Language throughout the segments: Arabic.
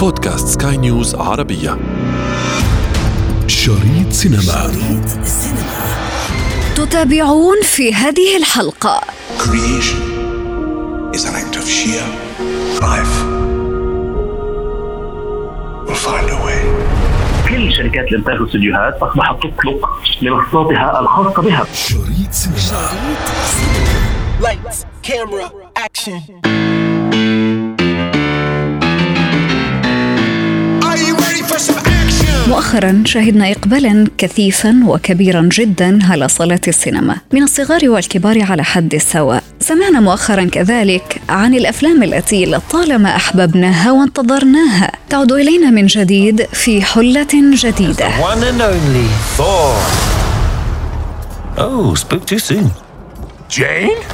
بودكاست سكاي نيوز عربية شريط سينما شريط تتابعون في هذه الحلقة Creation is an act of sheer life. We'll find a way. كل شركات الانتاج والاستديوهات اصبحت تطلق منصاتها الخاصة بها شريط سينما Lights, camera, action. مؤخرا شهدنا إقبالا كثيفا وكبيرا جدا على صالات السينما من الصغار والكبار على حد السواء. سمعنا مؤخرا كذلك عن الأفلام التي لطالما أحببناها وانتظرناها. تعود إلينا من جديد في only Thor. Oh, spoke too soon.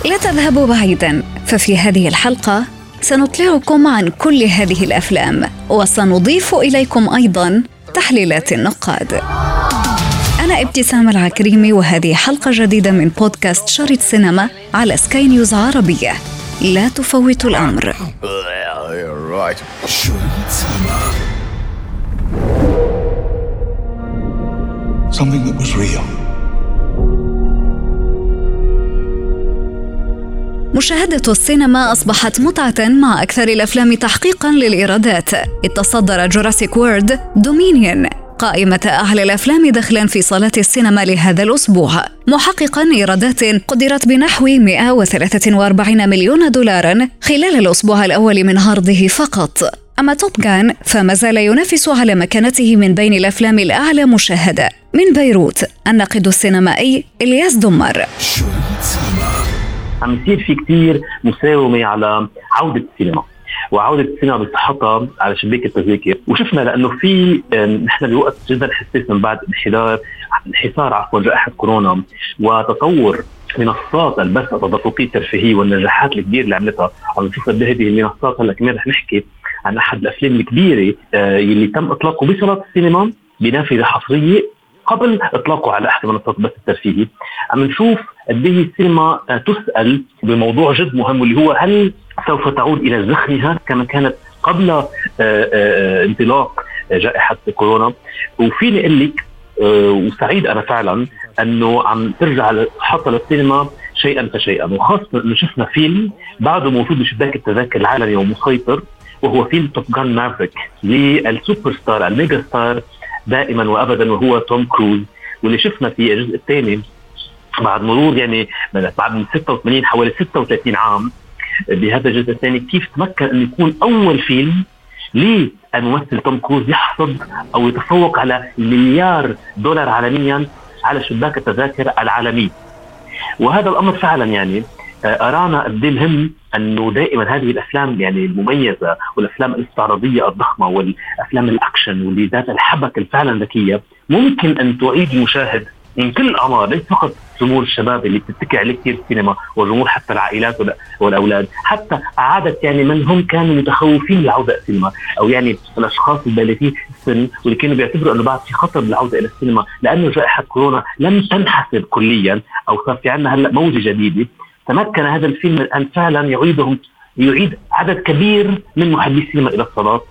لا تذهبوا بعيدا. ففي هذه الحلقة سنطلعكم عن كل هذه الأفلام وسنضيف إليكم أيضا تحليلات النقاد. أنا ابتسام العكريمي وهذه حلقة جديدة من بودكاست شريط سينما على سكاي نيوز عربية. لا تفوتوا الأمر. Something that was real. مشاهدة السينما أصبحت متعة مع أكثر الأفلام تحقيقا للإيرادات. إذ تصدر Jurassic World Dominion قائمة أعلى الأفلام دخلا في صالات السينما لهذا الأسبوع. محققا إيرادات قدرت بنحو 143 مليون دولارا خلال الأسبوع الأول من عرضه فقط. أما Top Gun فما زال ينافس على مكانته من بين الأفلام الأعلى مشاهدة. من بيروت الناقد السينمائي إلياس دمر. عم يصير في كثير مساومة على عودة السينما. وعودة السينما بصحتها على شباك التذاكر. وشفنا لأنه في نحن بوقت جدا حساس من بعد انحدار انحسار عفوا جائحة كورونا وتطور منصات البث التدفقي الترفيهي والنجاحات الكبيرة اللي عملتها. عم نشوف هذه المنصات هلأ كمان رح نحكي عن أحد الأفلام الكبيرة آه، يلي تم إطلاقه بصالات السينما بنافذة حصرية قبل إطلاقه على أحد منصات البث الترفيهي. عم نشوف قد إيه السينما تسأل بموضوع جد مهم واللي هو هل سوف تعود إلى زخمها كما كانت قبل آه، آه، انطلاق جائحة كورونا؟ وفيني أقول لك آه، وسعيد أنا فعلا أنه عم ترجع حتى للسينما شيئا فشيئا وخاصة إنه شفنا فيلم بعده موجود بشباك التذاكر العالمي ومسيطر وهو فيلم Top Gun Maverick لل super star ال mega star دائما وابدا وهو توم كروز. واللي شفنا في الجزء الثاني بعد مرور يعني بعد من 86 حوالي 36 عام بهذا الجزء الثاني كيف تمكن انه يكون أول فيلم للممثل توم كروز يحصد أو يتفوق على مليار دولار عالميا على شباك التذاكر العالمي. وهذا الأمر فعلا يعني آه، أرانا قد مهم أنه دائما هذه الأفلام يعني المميزة والأفلام الاستعراضية الضخمة والأفلام الأكشن واللي ذات الحبكة الفعلا ذكيه ممكن أن تعيد مشاهد من كل الاعمار ليس فقط جمهور الشباب اللي بتتكي عليه كثير السينما وجمهور حتى العائلات وال- والأولاد حتى عادت يعني من هم كانوا متخوفين للعوده السينما أو يعني الأشخاص البالغين السن واللي كانوا بيعتبروا إنه بعد في خطر بالعوده إلى السينما لأنه جائحة كورونا لم تنحسب كليا أو صار في عندنا هلأ موجة جديدة. تمكن هذا الفيلم من أن فعلا يعيدهم يعيد عدد كبير من محبي السينما إلى الصالات.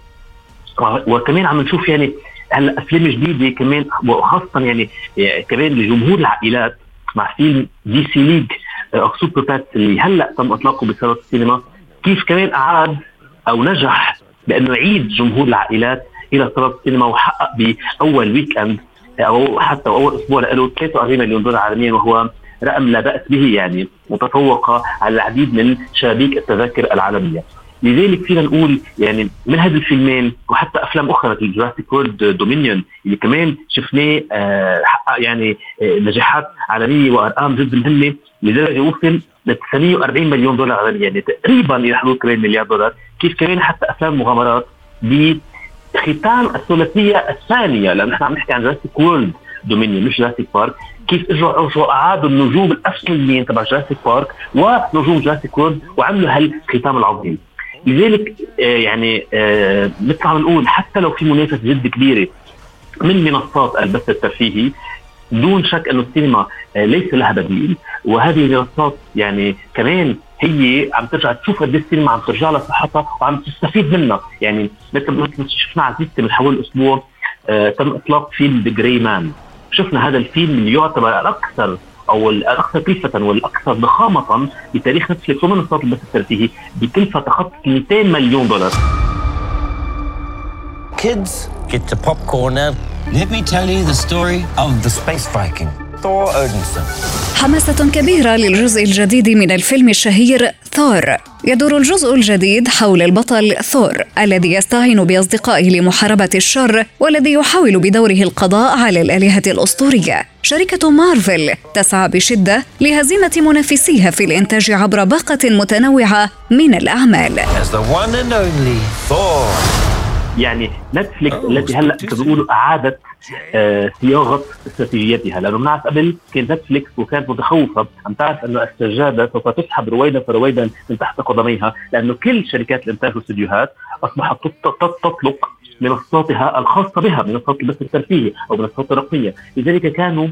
و- وكمان عم نشوف يعني هلا افلام جديده كمان وخاصة يعني يعني كمان لجمهور العائلات مع فيلم DC League of Super-Pets اللي هلأ تم إطلاقه بصالات السينما كيف كمان أعاد أو نجح بأنه يعيد جمهور العائلات إلى صالات السينما وحقق بأول weekend أو حتى أول أسبوع له 43 مليون دولار عالميا وهو رقم لا بأس به يعني متفوقه على العديد من شبابيك التذاكر العالمية. لذلك فينا نقول يعني من هذه الفيلمين وحتى أفلام أخرى مثل Jurassic World Dominion اللي كمان شفناه آه، حقق يعني آه، نجاحات عالمية وأرقام جدا مهمة لدرجة وصل ل 940 مليون دولار عالميا يعني تقريبا إلى حدود كمان مليار دولار كيف كمان حتى أفلام مغامرات بختام الثلاثية الثانية لأن نحن عم نحكي عن Jurassic World Dominion مش Jurassic Park كيف اجوا اعادوا النجوم الاصليين تبع Jurassic Park ونجوم Jurassic World وعملوا هالختام العظيم. لذلك آه يعني مثل ما نقول حتى لو في منافسه جد كبيرة من منصات البث الترفيهي دون شك انه السينما آه ليس لها بديل. وهذه المنصات يعني كمان هي عم ترجع تشوف قد السينما عم ترجع لها صحتها وعم تستفيد منها. يعني مثل مثل شفنا عزيزتي من حوالي أسبوع آه تم إطلاق فيلم The Gray Man شفنا هذا الفيلم اللي يعتبر الاكثر أو الاكثر كلفه والأكثر ضخامة بتاريخ نتفلكس ومنصات البث الترفيهي بكلفة تخطى 200 مليون دولار Kids, get your popcorn now. Let me tell you the story of the space Viking. حماسة كبيرة للجزء الجديد من الفيلم الشهير ثور. يدور الجزء الجديد حول البطل ثور الذي يستعين بأصدقائه لمحاربة الشر والذي يحاول بدوره القضاء على الآلهة الأسطورية. شركة مارفل تسعى بشدة لهزيمة منافسيها في الإنتاج عبر باقة متنوعة من الأعمال. يعني نتفليكس التي هلا. بيقولوا أعادت آه صياغة استراتيجيتها. لأنه بنعرف قبل كانت نتفليكس وكانت متخوفة. عم تعرف إنه السجاده سوف تسحب رويدا فرويدا من تحت قدميها. لأنه كل شركات الإنتاج والاستديوهات أصبحت تط- تط- تطلق منصاتها الخاصة بها منصات البث الترفيهي أو منصات الرقميه لذلك كانوا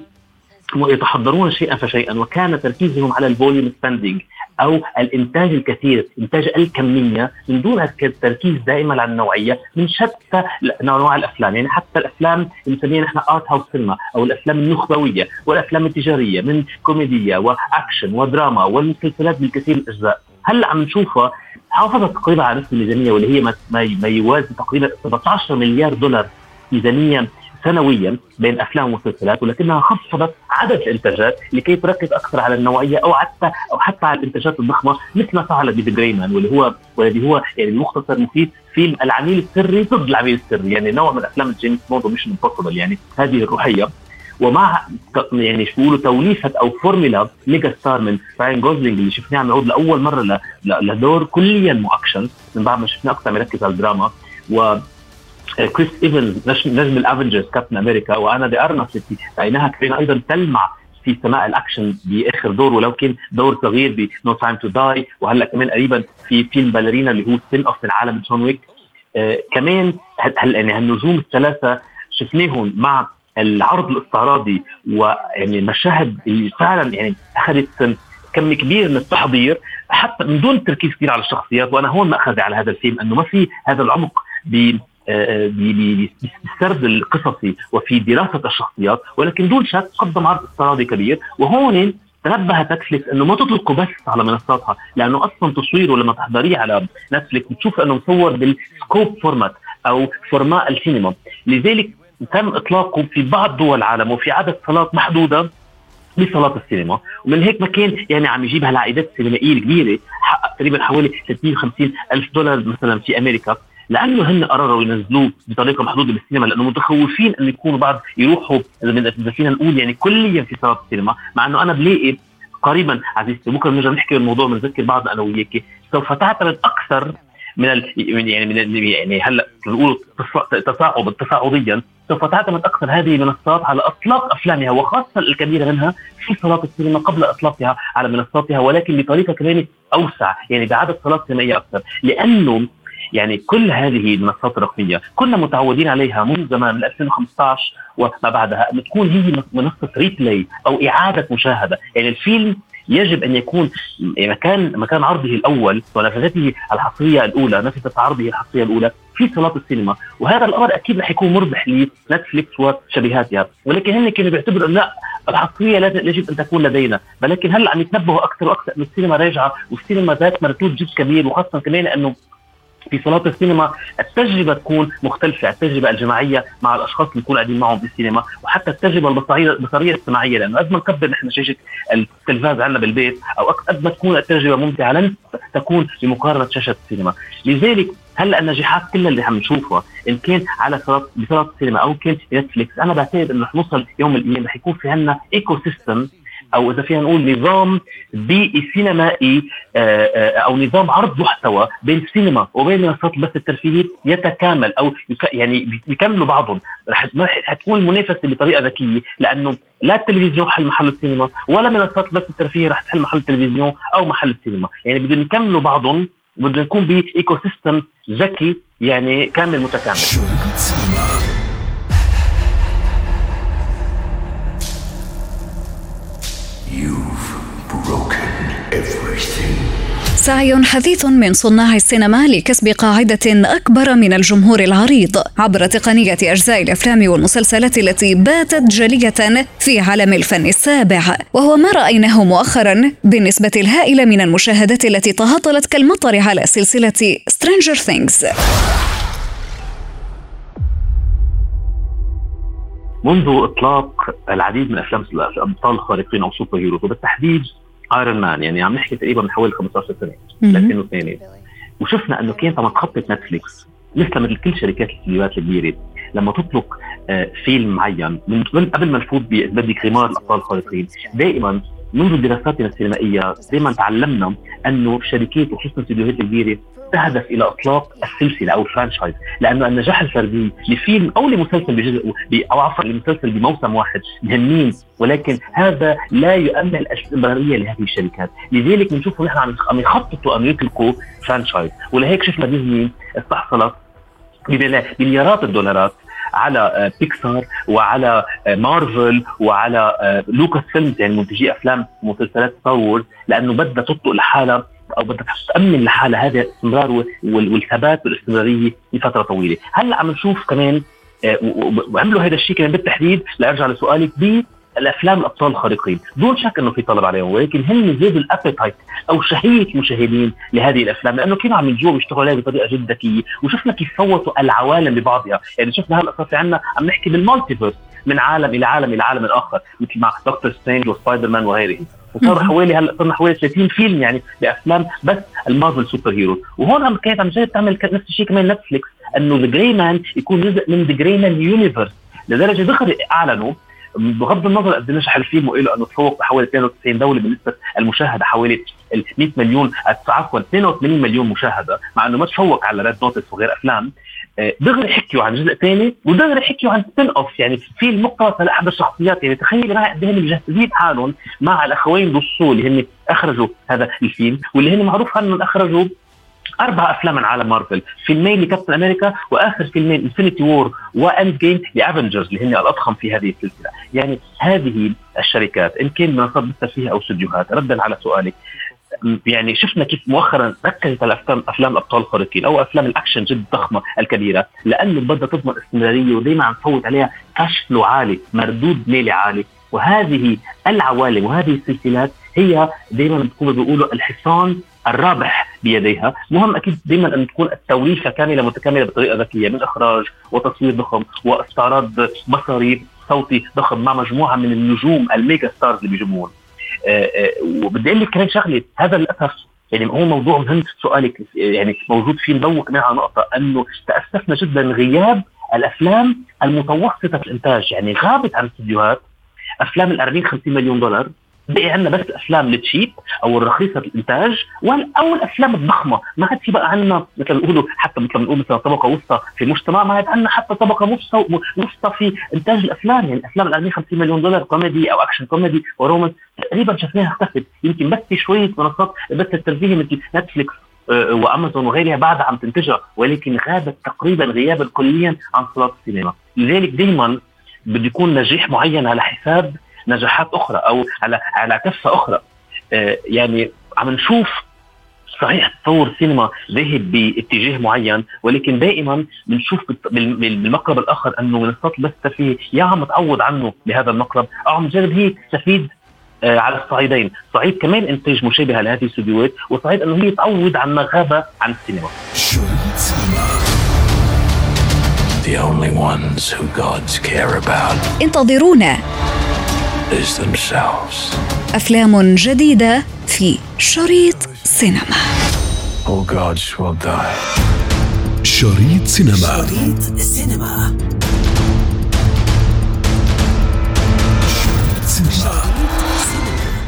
يتحضرون شيئا فشيئا وكان تركيزهم على ال volume spending أو الإنتاج الكثير إنتاج الكمية من دون التركيز دائما على النوعية من شتى انواع الأفلام. يعني حتى الأفلام اللي بنسميها نحن art house cinema أو الأفلام النخبوية والأفلام التجارية من كوميديا وأكشن ودراما والمسلسلات بالكثير الأجزاء. هلأ عم نشوفها حافظت تقريبا على نفس الميزانية واللي هي ما يوازي تقريبا 17 مليار دولار ميزانيه سنويا بين أفلام ومسلسلات ولكنها خفضت عدد الإنتاجات لكي تركز أكثر على النوعية أو حتى أو حتى على الإنتاجات الضخمة مثل ما فعل ب The Gray Man واللي هو والذي هو يعني المختصر مفيد فيلم العميل السري ضد العميل السري. يعني نوع من أفلام جيمس بوند و Mission Impossible. يعني هذه الروحيه ومع يعني شو بيقولوا توليفة أو formula mega star من راين جوزلينج اللي شفناه عم يعود لأول مرة لدور كليا مو اكشن من بعد ما شفناه أكثر عم يركز على الدراما. و كريس ايفنز نجم, ال Avengers كابتن أمريكا وآنا دي أرماس التي رايناها كمان أيضا تلمع في سماء الأكشن بآخر دور ولو كان دور صغير ب No Time to Die وهلأ كمان قريبا في فيلم Ballerina اللي هو spin-off من عالم جون ويك آه كمان هل يعني هالنجوم الثلاثة شفناهم مع العرض الاستعراضي ويعني المشاهد اللي فعلا يعني أخذت كم كبير من التحضير حتى من دون تركيز كثير على الشخصيات وأنا هون ماخذي على هذا الفيلم إنه ما في هذا العمق آه، بالسرد القصصي وفي دراسة الشخصيات ولكن دون شك قدم عرض استعراضي كبير. وهون تنبهت نتفليكس إنه ما تطلقه بس على منصاتها لأنه أصلا تصويره لما تحضريه على نتفليكس بتشوف إنه مصور بال scope format أو format السينما. لذلك تم إطلاقه في بعض دول العالم وفي عدد صالات محدودة بصالات السينما. ومن هيك ما كان يعني عم يجيب هالعائدات السينمائية الكبيرة حقق تقريبا حوالي 650 ألف دولار مثلا في أمريكا. لأنه هن قرروا ينزلوه بطريقة محدودة بالسينما لأنه متخوفين انه يكونوا بعض يروحوا اذا فينا نقول يعني كليا في صالات السينما مع إنه أنا بلاقي قريبا عزيزتي. بكرة بنرجع نحكي بالموضوع بنذكر بعضنا أنا وياك سوف تعتمد أكثر من ال... يعني من ال... يعني هلأ بنقول تص- تصاعد تصاعديا. سوف تعتمد أكثر هذه المنصات على إطلاق أفلامها وخاصة الكبيرة منها في صالات السينما قبل إطلاقها على منصاتها ولكن بطريقة كمان أوسع يعني بعدد صالات سينمائيه أكثر. لأنه يعني كل هذه المنصات الرقمية كنا متعودين عليها منذ زمان من 2015 وما بعدها تكون هي منصة ريبلاي أو إعادة مشاهدة. يعني الفيلم يجب أن يكون مكان مكان عرضه الأول ونفذته الحصرية الأولى نفذة عرضه الحصرية الأولى في صالات السينما. وهذا الأمر أكيد رح يكون مربح لنتفليكس وشبيهاتها. ولكن هن كانوا بيعتبروا لا الحصرية لازم يجب أن تكون لدينا. ولكن هلأ عم يتنبهوا أكثر وأكثر إنه السينما راجعة والسينما ذات مردود جد كبير وخاصة كمان إنه في صالات السينما التجربة تكون مختلفة التجربة الجماعية مع الأشخاص اللي يكون قاعدين معهم بالسينما وحتى التجربة البصرية البصرية السمعية لأنه قد ما نكبر نحن شاشة التلفاز عندنا بالبيت أو قد ما تكون التجربة ممتعة لن تكون بمقارنة شاشة السينما. لذلك هلا النجاحات كلها اللي عم نشوفها إن كان على صالات بصالات السينما أو كان نتفليكس أنا بعتقد إنه رح نوصل يوم من الأيام رح يكون في عندنا ecosystem أو إذا فينا نقول نظام بيئي سينمائي آه، آه، أو نظام عرض محتوى بين السينما وبين منصات البث الترفيهي يتكامل أو يعني بيكملوا بعضهم. رح- حتكون المنافسه بطريقة ذكية لأنه لا التلفزيون حل محل السينما ولا منصات البث الترفيهي رح تحل محل التلفزيون أو محل السينما. يعني بدهم يكملوا بعضهم بدنا نكون ب ecosystem ذكي يعني كامل متكامل. سعي حثيث من صناع السينما لكسب قاعدة أكبر من الجمهور العريض. عبر تقنية أجزاء الأفلام والمسلسلات التي باتت جلية في عالم الفن السابع. وهو ما رأيناه مؤخرا بالنسبة الهائلة من المشاهدات التي تهاطلت كالمطر على سلسلة Stranger Things. منذ إطلاق العديد من أفلام الابطال الخارقين أو superheroes وبالتحديد Iron Man يعني عم نحكي تقريبا من حوالي 15 سنة 2002 وشفنا إنه كانت عم تخطط نتفليكس مثل مثل كل شركات الاستديوهات الكبيرة لما تطلق آه، فيلم معين من قبل ما نفوت بدك غمار الأبطال الخارقين دائما منذ دراساتنا السينمائية دائما تعلمنا أنه الشركات وخصوصا الاستديوهات الكبيرة تهدف إلى إطلاق السلسلة أو ال franchise لأنه النجاح الفردي لفيلم أو لمسلسل بجزء أو عفوا لمسلسل بموسم واحد مهمين ولكن هذا لا يؤمن الاستمراريه لهذه الشركات. لذلك بنشوف نحن عم يخططوا ان يطلقوا franchise ولهيك شفنا ديزني استحصلت بمليارات الدولارات على بيكسار آه، وعلى آه، مارفل وعلى آه، لوكاس فيلمز يعني منتجي أفلام ومسلسلات ستار وورز لأنه بدها تطلق لحالها أو بدها تأمن لحالها هذا الاستمرار والثبات والاستمرارية لفترة طويلة، هلأ عم نشوف كمان وعملوا هذا الشيء كمان بالتحديد. لأرجع لسؤالك الأفلام الأبطال الخارقين. دون شك إنه في طلب عليهم ولكن هم زادوا ال appetite أو شهية المشاهدين لهذه الأفلام لأنه كانوا عم يجوا بيشتغلوا عليها بطريقة جدا ذكية وشفنا كيف فوتوا العوالم ببعضها. يعني شفنا هلأ صار في عندنا عم نحكي بال multiverse من عالم إلى عالم إلى عالم اخر مثل مع دكتور سترينج وسبايدر مان وغيره وصار حوالي هلأ صرنا حوالي 30 فيلم يعني لافلام بس المارفل superhero وهون كانت عم جاي تعمل نفس الشيء كمان نتفليكس إنه The Gray Man يكون جزء من The Gray Man universe. لدرجة دغري إعلنوا بغض النظر قد إيه نجح الفيلم ولا انه تفوق بحوالي 92 دولة بنسبه المشاهدة حوالي 100 مليون عفوا 82 مليون مشاهدة مع إنه ما تفوق على Red Notice وغير أفلام. آه، دغري حكيوا عن جزء ثاني ودغري حكيوا عن spin-off يعني في المقتبسه لأحد الشخصيات يعني تخيل معي قد إيه مجهزين حالهم مع الأخوين روسو اللي هن أخرجوا هذا الفيلم واللي هن معروف عنهم أخرجوا أربع أفلام من عالم مارفل فيلمين لكابتن أمريكا وآخر فيلمين Infinity War و Endgame ل Avengers اللي هن الأضخم في هذه السلسلة. يعني هذه الشركات إن كان منصات فيها أو استديوهات ردا على سؤالك. يعني شفنا كيف مؤخرا ركزت على افلام أفلام أبطال الخارقين أو أفلام الأكشن جدا ضخمة الكبيرة لأنه بدها تضمن استمرارية ودائما عم تفوت عليها cash flow عالي مردود مالي عالي. وهذه العوالم وهذه السلسلات هي دائما بيقولوا الحصان الرابح بيديها. مهم أكيد دائما أن تكون التوليفة كاملة متكاملة بطريقة ذكية من إخراج وتصوير ضخم واستعراض بصري صوتي ضخم مع مجموعة من النجوم ال mega stars اللي بيجمعون. آه، آه، وبدي أقول لك كمان شغلة هذا للأسف يعني هو موضوع مهم. سؤالك يعني موجود فيه كمان على نقطة أنه تأسفنا جدا غياب الأفلام المتوسطة الإنتاج. يعني غابت عن الاستديوهات أفلام ال 40 50 مليون دولار. بقي عندنا بس الأفلام ال cheap أو الرخيصة الإنتاج أو الأفلام الضخمة. ما عاد في بقى عندنا مثل بيقولوا حتى مثل بنقول مثلا طبقة وسطى في المجتمع ما عاد عندنا حتى طبقة وسطى وسطى في إنتاج الأفلام. يعني الأفلام ال 40 50 مليون دولار كوميدي أو أكشن كوميدي و romance تقريبا شفناها اختفت. يمكن بس في شوية منصات بس الترفيهي مثل نتفليكس آه، وأمازون وغيرها بعدها عم تنتجها ولكن غابت تقريبا غيابا كليا عن صالات السينما. لذلك دائما بده يكون نجاح معين على حساب نجاحات أخرى أو على على كفة أخرى آه، يعني عم نشوف صحيح تطور السينما ذاهب باتجاه معين ولكن دائما بنشوف بالمقلب الآخر أنه منصات البث الترفيهي يا عم تعوض عنه بهذا المقلب أو عم تجرب هي تستفيد آه، على الصعيدين، صعيد كمان إنتاج مشابهه لهذه الاستديوهات وصعيد أنه هي تعوض عن ما غاب عن السينما. The only ones who gods care about. انتظرونا is themselves. أفلام جديدة في شريط سينما. All gods will die. شريط سينما. شريط سينما.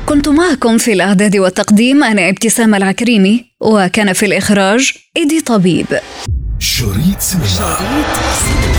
كنت معكم في الإعداد والتقديم أنا ابتسام العكريمي وكان في الإخراج إيدي طبيب شريط سينما, شريط سينما.